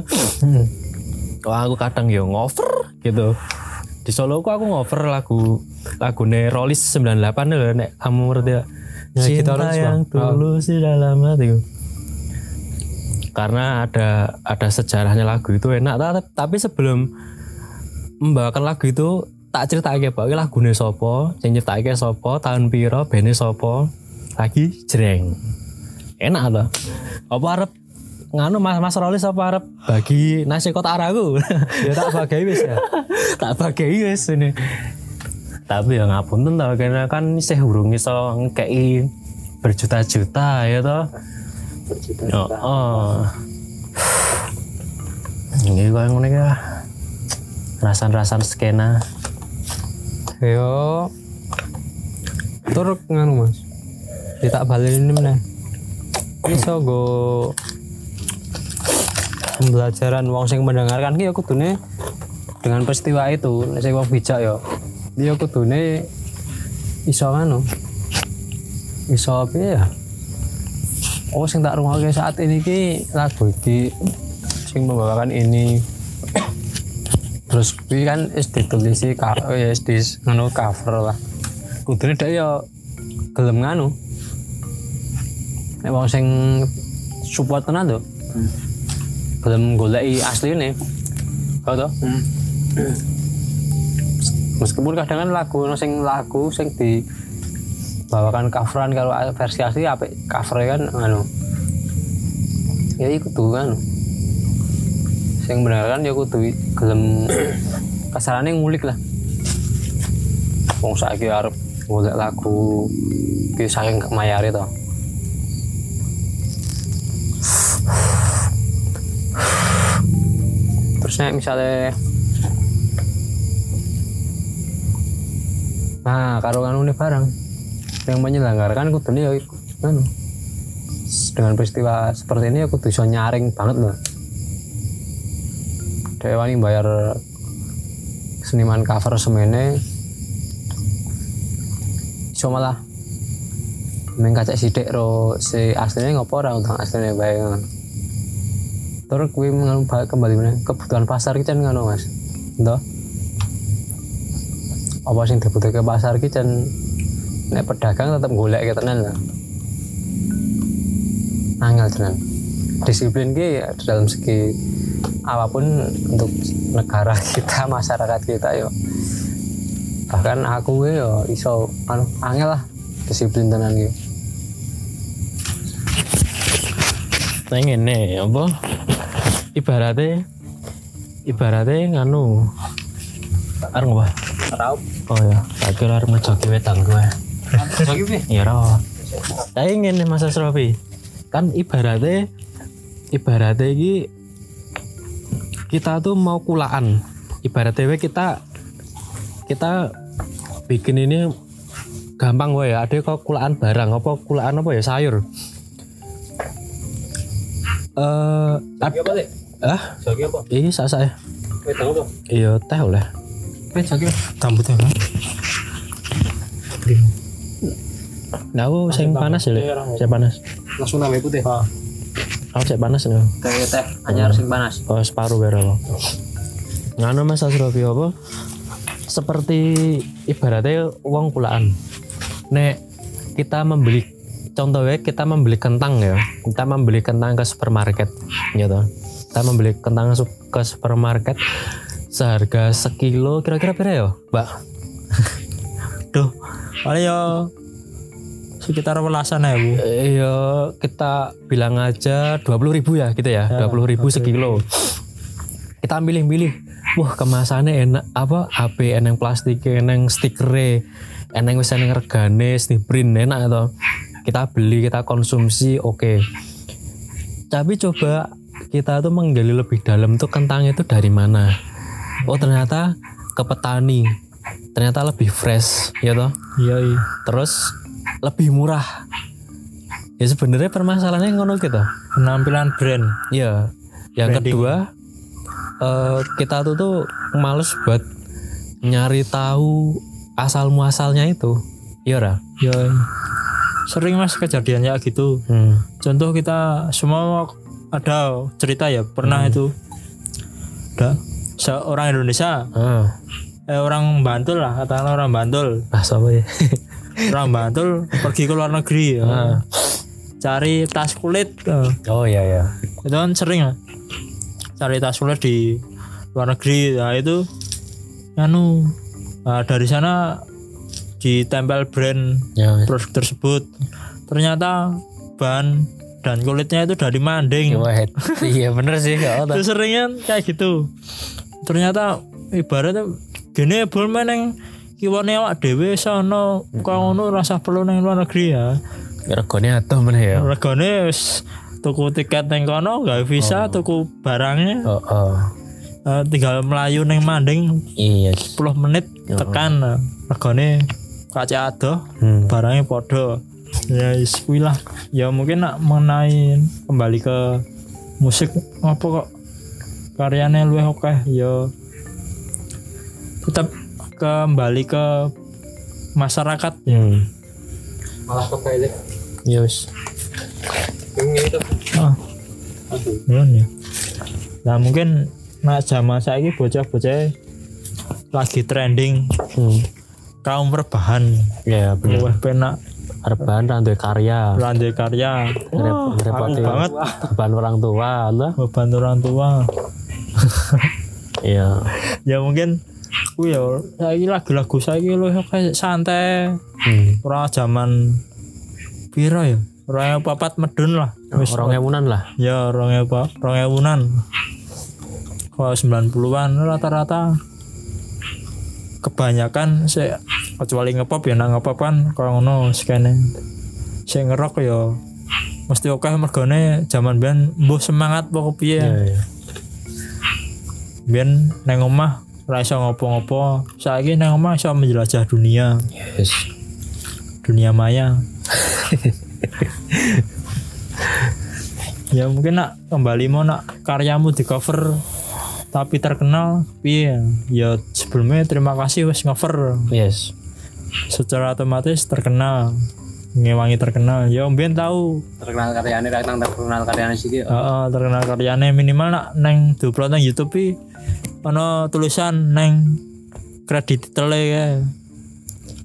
Wah aku kadang ya ngover gitu. Di Solo aku aku ngover lagu lagu Rolis 98 loh nek kamu ngerti ya Ya, kita Cinta harus, yang Bang. tulus di dalam hatiku karena ada ada sejarahnya lagu itu enak Ta- tapi sebelum membawakan lagu itu tak cerita aja pak. Lagu nih sopo yang nyiptake sopo tahun piro? Bene sopo lagi jreng. Enak tuh apa arep nganu mas mas Rolis apa arep bagi nasi kotak araku? Ya tak bagai wis ya. tak bagi wis ini tapi ya ngapunten tau karena kan isih urung iso ngekei berjuta-juta ya toh oh, oh. ini kok yang ya rasan-rasan skena Yo. Tur nganu Mas. Tak balik ini meneh. Iso go pembelajaran wong sing mendengarkan ki ya kudune dengan peristiwa itu nek sing wong bijak ya dia kudune iso nganu iso apa ya? Oh sing tak rungokke saat ini ki lagu iki sing membawakan ini. Terus kuwi kan is ditulisi ka ya is di nganu cover lah. Kudune dhek ya gelem nganu nek wong sing support tenan tuh belum goleki asline. Kau tau meskipun kadang kan lagu ono sing lagu sing di bawakan coveran kalau versi asli apa covernya kan anu. Ya iku tuh kan. Sing bener kan ya kudu gelem kasarane ngulik lah. Wong saiki arep golek lagu ki saking mayare to. Terus nek misalnya nah karo anu nih barang yang menyelenggarakan kudu nih ya iku, anu. Dengan peristiwa seperti ini aku bisa nyaring banget loh Dewa wani bayar seniman cover semene iso malah mengkacak sidik ro si aslinya ngopo ora utang aslinya ngono. terus ba- kembali mana kebutuhan pasar kita ngono mas. Entah apa sing dibutuhke pasar ki can nek pedagang tetap golek ke tenan lah angel tenan disiplin ki dalam segi apa pun untuk negara kita masyarakat kita yo bahkan aku yo iso anu angel lah disiplin tenan ki Nah ngene apa? Ibaratnya ibaratnya nganu arep apa? Raup. Oh ya, tak kira arep ngejoki wedang gue. Jogi piye? Ya ora. Tapi ngene Mas Asrofi. Kan ibaratnya ibaratnya iki kita tuh mau kulaan. Ibaratnya we kita kita bikin ini gampang gue ya. Ada kok kulaan barang apa kulaan apa ya sayur. Eh, Jogi apa sih? ah, Jogi apa? ini saya. Apa? Iya teh oleh. Eh, jogi apa? Rambutnya kan? Nah, aku sing panas ya, Le. Saya panas. langsung nambah putih Aku saya panas nih. kayak teh anyar sing panas Oh, separuh biar apa? Nganu Mas Asrofi apa? Seperti ibaratnya uang kulaan. Nek kita membeli contohnya kita membeli kentang ya. Kita membeli kentang ke supermarket gitu. Kita membeli kentang ke supermarket seharga sekilo kira-kira berapa ya, Mbak? Duh, paling ya sekitar welasan ya bu. Iya, kita bilang aja 20.000 ribu ya gitu ya, 20.000 ribu sekilo. Kita milih-milih, wah kemasannya enak apa? HP eneng plastik, eneng stiker, eneng wis eneng regane, print enak atau kita beli, kita konsumsi, oke. Tapi coba kita tuh menggali lebih dalam tuh kentang itu dari mana? Oh ternyata ke petani, ternyata lebih fresh, ya toh Iya iya. terus lebih murah ya sebenarnya permasalahannya ngono gitu Penampilan brand. ya yang Branding. kedua eh, kita tuh tuh males buat nyari tahu asal muasalnya itu iya ora Iya. iya. Sering mas kejadiannya gitu. hmm. Contoh kita semua ada cerita ya pernah itu ada seorang Indonesia. Ah. Eh, orang Bantul lah katakanlah orang Bantul. Ah siapa ya? Orang Bantul pergi ke luar negeri ya. Ah. cari tas kulit eh. oh iya ya itu kan sering lah cari tas kulit di luar negeri nah itu anu nah, dari sana ditempel brand ya produk tersebut. Ternyata bahan dan kulitnya itu dari manding. Iya bener sih ya itu sering kan kayak gitu ternyata ibaratnya gini bol meneng kiwane awak dhewe sono kok ngono rasa perlu nang luar negeri ya. Regone atuh meneh ya. Regane wis tuku tiket neng kono gawe visa tuku barangnya. Oh, oh. eh, tinggal melayu neng manding iya. 10 menit tekan. Nah, regane kaca adoh hmm. barangnya podo ya kuwi lah. Ya mungkin nak mengenai kembali ke musik apa kok karyanya luwih oke ya. Tetap kembali ke masyarakat. Hmm. Malah kok kayak ya wis. Ini itu. ah. Ngono ya. Nah mungkin nak zaman saiki bocah-bocah lagi trending hmm. kaum berbahan ya bener. Luwih penak. Rebahan ra duwe karya. Rande karya. Wah, ngerepoti aku banget. beban orang tua lah beban orang tua. Iya. Ya mungkin ku ya saiki lagu-lagu saiki lu kayak santai. Hmm. ora zaman piro ya? Ora papat medun lah. Wis orang ewunan lah. Ya orang apa orang ewunan. Kalau 90-an rata-rata. Kebanyakan saya kecuali ngepop ya nak ngepop kan kalau ngono skene saya ngerok ya mesti oke mergone zaman ben mbuh semangat pokok piye. Iya iya biyen neng omah ora iso ngopo-ngopo. Saiki neng omah iso menjelajah dunia. Yes. Dunia maya. Ya mungkin nak kembali mau nak karyamu di cover tapi terkenal piye? Ya sebelumnya terima kasih wes cover yes. Secara otomatis terkenal ngewangi terkenal. Ya mbien tahu. Terkenal karyane ra nang terkenal karyane sih Heeh, terkenal karyane. Minimal nak neng diupload nang YouTube i ono tulisan neng kredit tele ya.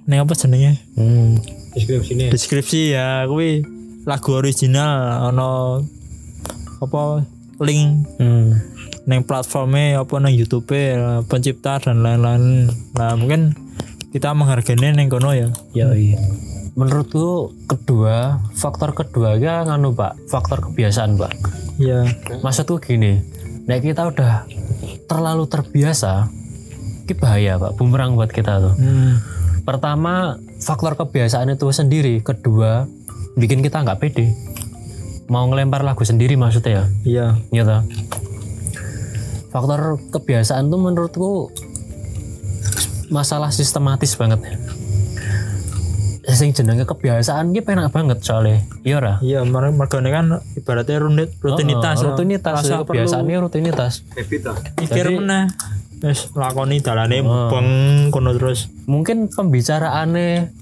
Neng apa jenenge? Hmm. deskripsinya. Deskripsi ya. Kuwi lagu original ono apa link hmm. neng platformnya apa neng YouTube pencipta dan lain-lain. Nah mungkin kita menghargai neng kono ya. Ya iya menurutku kedua faktor kedua ya nganu pak. Faktor kebiasaan pak. Ya maksudku gini nah kita udah terlalu terbiasa ini bahaya pak. Bumerang buat kita tuh. Hmm. pertama faktor kebiasaan itu sendiri. Kedua bikin kita nggak pede. Mau ngelempar lagu sendiri maksudnya ya? Ya gitu faktor kebiasaan tuh menurutku masalah sistematis banget. ya sing jenenge kebiasaan ki penak banget soalnya. Iya ora? Iya mer- mergane kan ibaratnya runit rutinitas. Oh, rutinitas Rasa kebiasaannya rutinitas. Mikir Jadi- meneh. Wis lakoni dalane Oh. beng kono terus. Mungkin pembicaraannya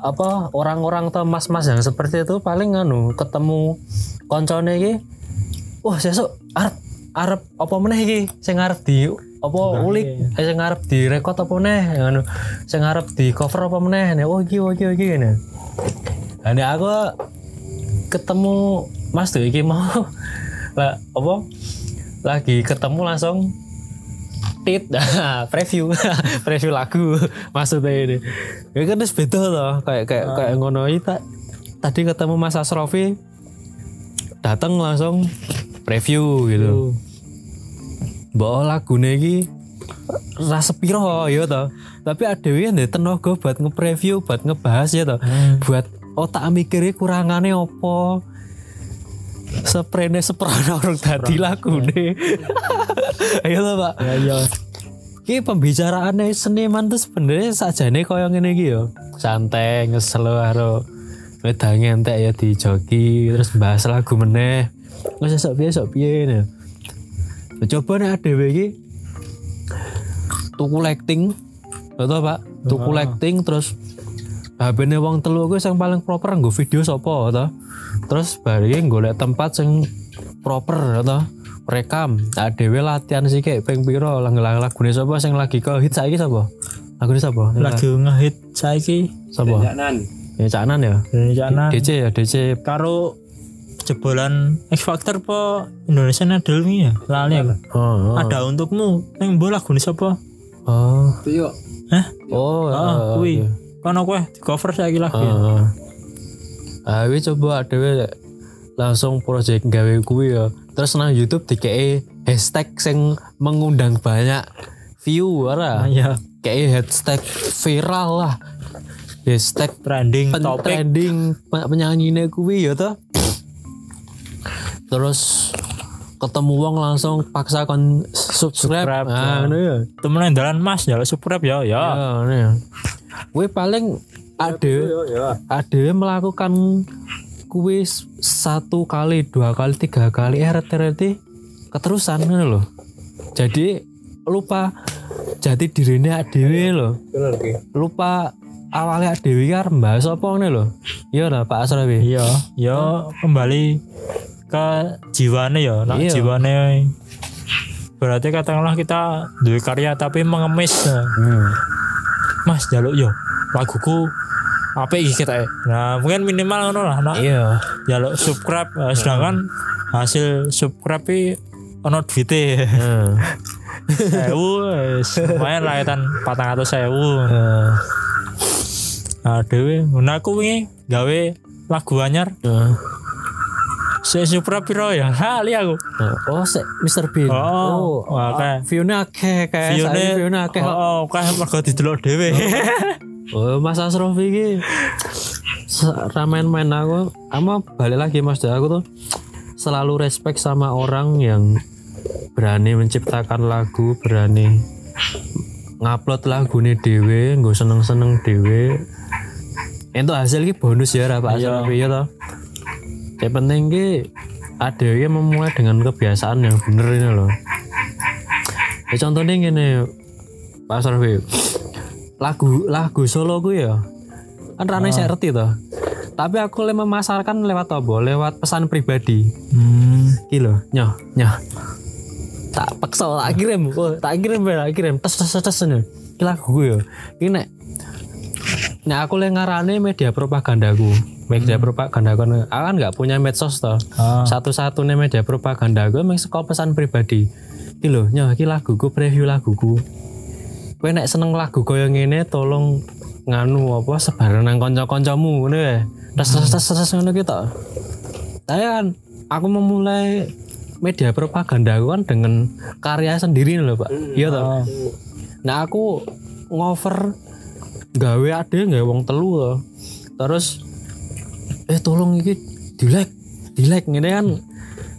apa orang-orang atau mas-mas yang seperti itu paling anu ketemu koncone iki wah sesuk arep arep apa meneh iki? Sing arep di apa ulik? eh, sing arep di record apa meneh? Anu sing arep di cover apa meneh? Nih, oh iki oh iki oh iki ngene. Nah, nek aku ketemu Mas tuh iki mau lah apa? Lagi ketemu langsung tit preview preview lagu maksudnya ini. Ya kan terus beda loh kayak kayak kayak ngono. Iki tak tadi ketemu Mas Asrofi datang langsung preview gitu bawa lagu iki rasa piro ya toh tapi ada yang ndek tenaga buat nge-preview buat ngebahas ya toh buat otak mikirnya kurangannya opo seprene seprana orang tadi lagu nih ayo toh pak. Ya ya. Ki pembicaraannya seniman tuh sebenarnya sajane koyo ngene iki yo. Santai ngeselo karo wedang entek ya di joki terus bahas lagu meneh. Wis sok piye sok piye. Coba nek dhewe iki tuku lighting Betul Pak, tuku lighting terus HP-ne wong telu kuwi sing paling proper nggo video sapa to. Terus bari golek tempat sing proper to. Rekam, nah dhewe latihan sih kayak ping piro lagu lagune sapa sing lagi ke hit saiki sapa? Lagune sapa? lagi ngehit saiki sapa? Janan. Ya Canan ya. rencana DC ya DC. karo jebolan X Factor po Indonesian Idol ini ya lali aku Oh. oh. ada untukmu yang bola lagu siapa Oh. Yuk. Hah? Oh. ah oh, kuwi iya. kono kowe di cover saiki lagi Heeh. Ah, coba dhewe langsung project gawe kuwi ya. Terus nang YouTube dikei hashtag sing mengundang banyak view ora. Ah, ya Kayak hashtag viral lah. Hashtag trending topik trending pe- penyanyine kuwi ya toh. Terus ketemu wong langsung paksa kon subscribe. Subscribe, Ah, ya. ya. temen yang dalan mas ya subscribe ya ya Ya, ngono ya. Kuwi paling ada ada melakukan kuis satu kali dua kali tiga kali eh reti keterusan ngono loh jadi lupa jati dirinya adewe loh lupa awalnya adewe kan bahas apa nih loh iya lah Pak Asrawi iya ya kembali ke jiwane ya nak Iya. jiwane berarti katakanlah kita duwe karya tapi mengemis hmm. mas jaluk yo laguku apa iki kita nah mungkin minimal ngono lah nah iya ya lo subscribe eh, sedangkan hasil subscribe i ono duite Heeh. sewu lumayan lah kan patang atau sewu Heeh. nah dewe nah aku wingi gawe lagu anyar Heeh. Saya subscribe piro ya lali aku oh se Mr Bean Oh, oke. view-nya akeh kayak view-ne saya view-nya akeh kok. oh kayak mergo didelok dhewe Oh, Mas Asrof iki se- ramen-main aku, ama balik lagi Mas Dah, aku tuh selalu respect sama orang yang berani menciptakan lagu, berani ngupload lagu nih dewe, nggak seneng-seneng dewe. Itu hasil bonus ya, Pak Iya. Asrof toh. Yang penting ki ada yang memulai dengan kebiasaan yang bener ini loh. Ya contohnya gini, Pak Asrof lagu lagu solo gue ya kan rane saya ngerti toh. Tapi aku le memasarkan lewat apa? Lewat pesan pribadi. Hmm. kilo nyoh nyoh. Tak paksa tak kirim oh, tak kirim tak kirim. Tes tes tes ini. Lagu gue ya. Ini nek Nah aku le ngarane media propagandaku media propagandaku aku kan nggak punya medsos toh. Ah. satu-satunya media propaganda gue emang sekolah pesan pribadi. Iki lho nyoh iki laguku preview laguku. Kowe nek seneng lagu koyo ngene tolong nganu apa sebar nang kanca-kancamu ngono ya. Tes tes tes tes ngono ki tok saya kan aku memulai media propaganda aku kan dengan karya sendiri loh pak. Iya toh. Nah aku ngover gawe ade gawe wong telu toh. Terus eh tolong iki di like di like ngene kan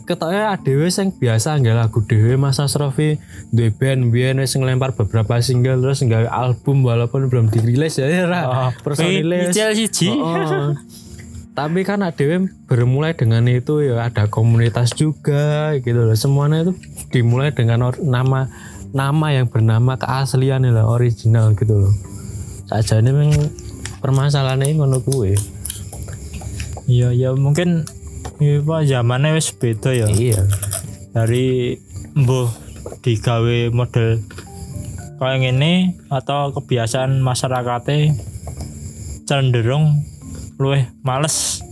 ketoknya adewe sing biasa nggak lagu dewe Mas Asrofi duwe band biyen wis ngelempar beberapa single terus nggak album walaupun belum dirilis ya ya Oh, siji. Oh. Tapi kan ADW bermulai dengan itu ya ada komunitas juga gitu loh. Semuanya itu dimulai dengan nama nama yang bernama keaslian lah original gitu loh. Saja ini memang permasalahannya ngono kuwe. Iya, ya mungkin iya Pak zamannya wis beda ya. Iya. Dari mbuh digawe model kayak gini atau kebiasaan masyarakatnya cenderung luwih males,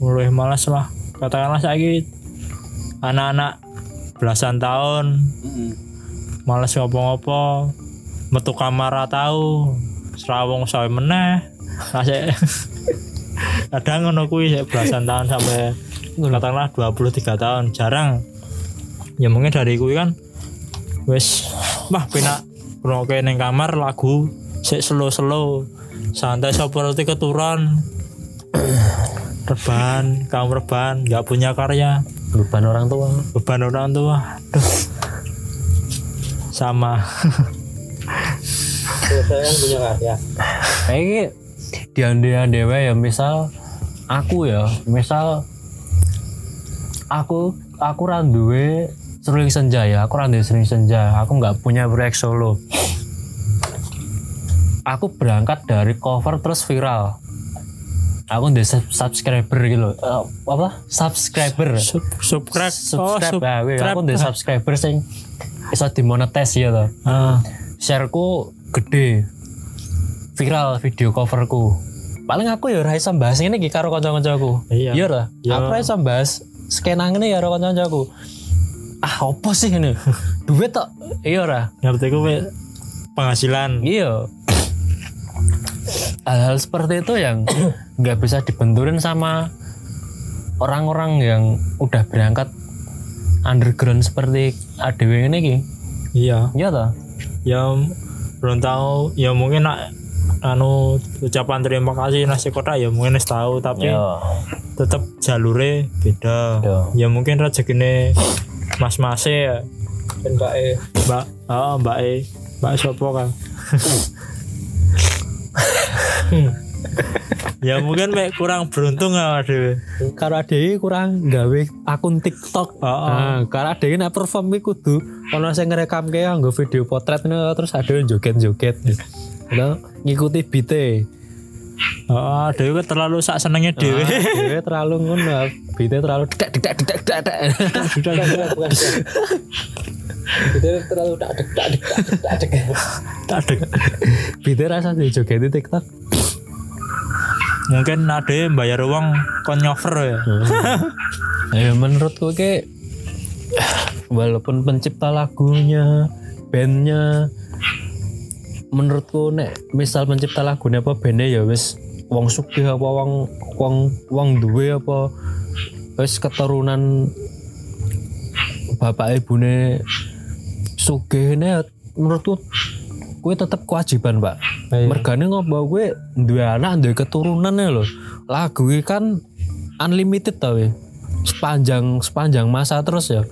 luwih males lah. Katakanlah saya anak-anak belasan tahun males ngopo-ngopo metu kamar ra tau serawung sawe meneh Masih kadang ngono kuwi belasan tahun sampai katakanlah 23 tahun jarang. Ya mungkin dari kuwi kan wis wah penak ngrungokke ning kamar lagu sik slow-slow. Santai seperti keturun rebahan kamu rebahan nggak punya karya. Beban orang tua. beban orang tua. Aduh sama. Saya punya karya. Kayaknya di ande dewe ya misal aku ya misal aku aku randuwe seruling senja ya aku randuwe seruling senja aku nggak punya proyek solo. Aku berangkat dari cover terus viral. Aku udah sub- subscriber gitu Eh, apa? Subscriber. Sub, subscribe. Oh subscribe ya, subscribe aku udah subscriber sing bisa dimonetize ya toh. Ah. Shareku gede viral video coverku. Paling aku ya ora iso bahas ini iki karo kanca-kancaku. Iya. iya lah Iya. aku ora iso bahas skena ngene ya karo kanca-kancaku. Ah apa sih ini duit tok? Iya ora? Ngerti gue penghasilan. Iya. Hal-hal seperti itu yang nggak bisa dibenturin sama orang-orang yang udah berangkat underground seperti ADW ini ki. Iya. Iya toh? Ya belum tahu. Ya mungkin nak anu ucapan terima kasih nasi kota ya mungkin wis tahu tapi Iya. tetap jalure beda Iya. ya mungkin rezekine mas mas ya dan mbak E mbak oh mbak e mbak sopo kan ya mungkin mek kurang beruntung ya dewe karo adewe kurang gawe akun TikTok. Heeh. Nah, karo adewe nek perform kudu ana sing ngerekam ke nggo video potret ini, terus adewe joget-joget. Gitu. ngikuti beat-e. oh dewe terlalu sak senengnya dewe Adewe terlalu ngono, beat-e terlalu dedak dedak dedak dedak. dedak. Itu terlalu tak dek tak dek tak dek tak dek. tak ada Bida rasa di TikTok. mungkin ada yang bayar uang kon nyover ya Ya menurutku kayak walaupun pencipta lagunya, bandnya, menurutku nek misal pencipta lagunya apa bandnya ya wis wong sugih apa wong wong wong duwe apa wis keturunan bapak ibune sugih ne menurutku kue tetap kewajiban pak. Iya. mergane ngopo kue duwe anak duwe keturunan ya lho. Lagu iki kan unlimited tau ya sepanjang sepanjang masa terus ya.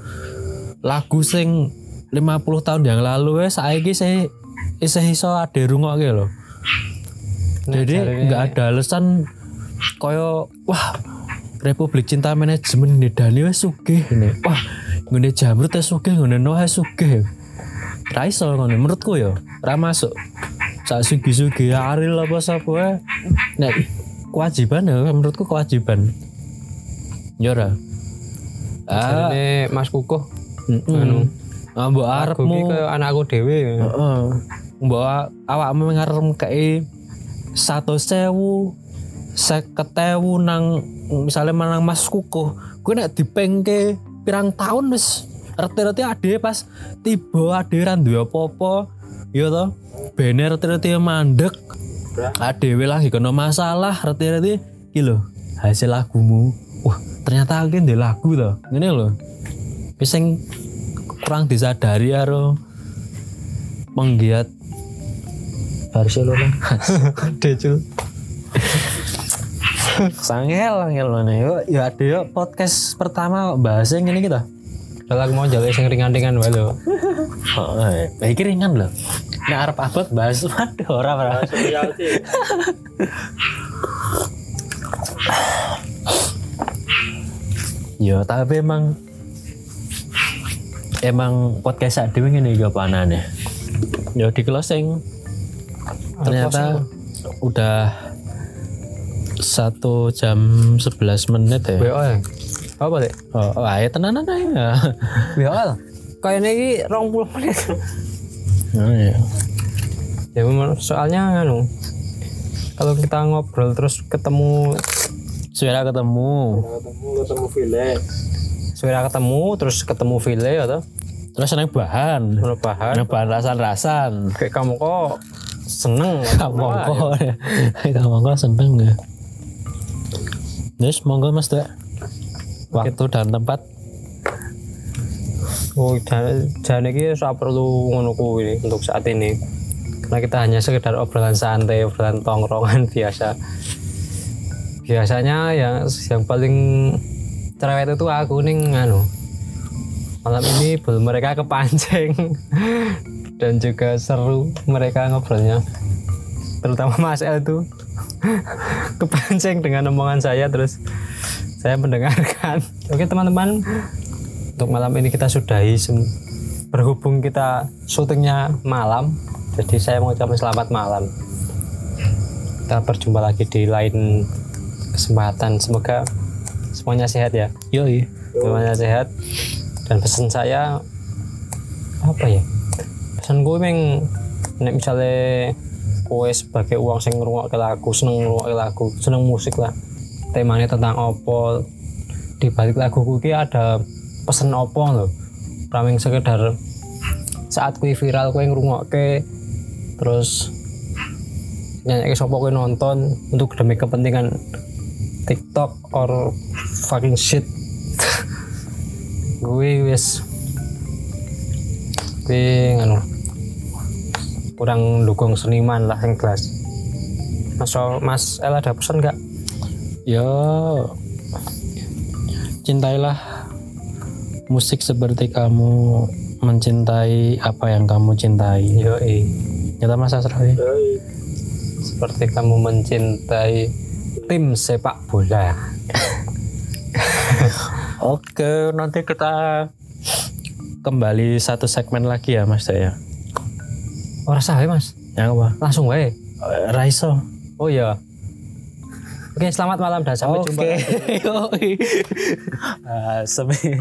Lagu sing 50 tahun yang lalu ya saiki saya isih iso ade rungokke lho. Jadi nggak ada alasan koyo wah Republik Cinta Manajemen ini Dani wes sugih ini wah ngene jamrut wes sugih ngene Noah wes sugih. Ra iso ngono menurutku ya ra masuk. Sak sugi-sugi Aril apa sapa wae nek kewajiban ya menurutku kewajiban. Ya ora? Ah. Mas Kukuh. Anu ah mbok Aku arepmu. ki ke anakku dhewe. Heeh. Mbok awakmu ngarep kei satu sewu seket ewu nang misalnya manang mas kukuh gue nek dipengke pirang tahun wis reti-reti ade pas tiba ade ra duwe apa-apa ya toh bene reti-reti mandek adewe lagi kena masalah reti-reti. Lho hasil lagumu. Wah ternyata aku ndek lagu loh ngene lho. Wis kurang disadari karo penggiat Barcelona Decul Sangel angel mana? Yuk ya ada yuk podcast pertama kok bahasnya gini kita. Kalau aku mau jalan sing ringan-ringan wae lho. oh, eh, ini ringan loh. Nek arep abot bahas waduh ora ora. Ya tapi emang emang podcast saat ini ini gak panane ya di closing ternyata udah satu jam 11 menit ya WO ya. Apa deh? oh, oh ayo tenanan aja WO. Kayaknya ini 20 menit. oh, iya. ya memang soalnya anu kalau kita ngobrol terus ketemu suara ketemu Ketemu ketemu file. suara ketemu terus ketemu file atau terus seneng bahan bahan seneng bahan rasan-rasan kayak kamu kok seneng kamu kok kamu kok seneng ya Yes, monggo mas Dek. Waktu dan tempat. Oh, dan ini saya perlu ngono kuwi untuk saat ini. Karena kita hanya sekedar obrolan santai, obrolan tongkrongan biasa. Biasanya yang yang paling cerewet itu aku nih nganu. Malam ini belum mereka kepancing dan juga seru mereka ngobrolnya. Terutama Mas El itu kepancing dengan omongan saya terus saya mendengarkan. Oke teman-teman, untuk malam ini kita sudahi berhubung kita syutingnya malam jadi saya mengucapkan selamat malam. Kita berjumpa lagi di lain kesempatan. Semoga semuanya sehat ya. Yoi. semuanya sehat. Dan pesan saya apa ya pesan gue meng. Nek misalnya kowe sebagai uang sing ngrungokke lagu seneng ngrungokke lagu seneng musik lah temanya tentang opo di balik lagu kuwi ada pesen opo lho? Raming sekedar saat kuwi viral kowe ngrungokke terus nyanyi sapa kowe nonton untuk demi kepentingan TikTok or fucking shit. Gue wis gue nganu kurang dukung seniman lah yang kelas mas mas El ada pesan nggak Ya cintailah musik seperti kamu mencintai apa yang kamu cintai. yo Nyata Mas Asrafi. seperti kamu mencintai tim sepak bola Oke, nanti kita kembali satu segmen lagi ya Mas ya. Orang sah mas Yang apa? langsung wae Eh, Raiso. oh iya oke selamat malam dan sampai jumpa Oke. Ah, sampai